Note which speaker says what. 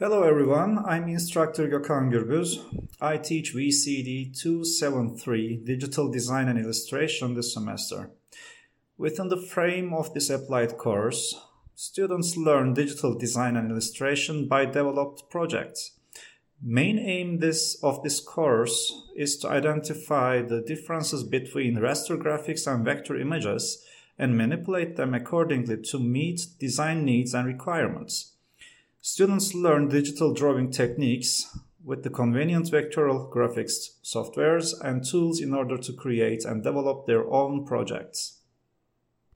Speaker 1: Hello everyone, I'm instructor Gökhan Gürbüz. I teach VCD 273 Digital Design and Illustration this semester. Within the frame of this applied course, students learn digital design and illustration by developed projects. Main aim this of this course is to identify the differences between raster graphics and vector images and manipulate them accordingly to meet design needs and requirements. Students learn digital drawing techniques with the convenient vectoral graphics softwares and tools in order to create and develop their own projects.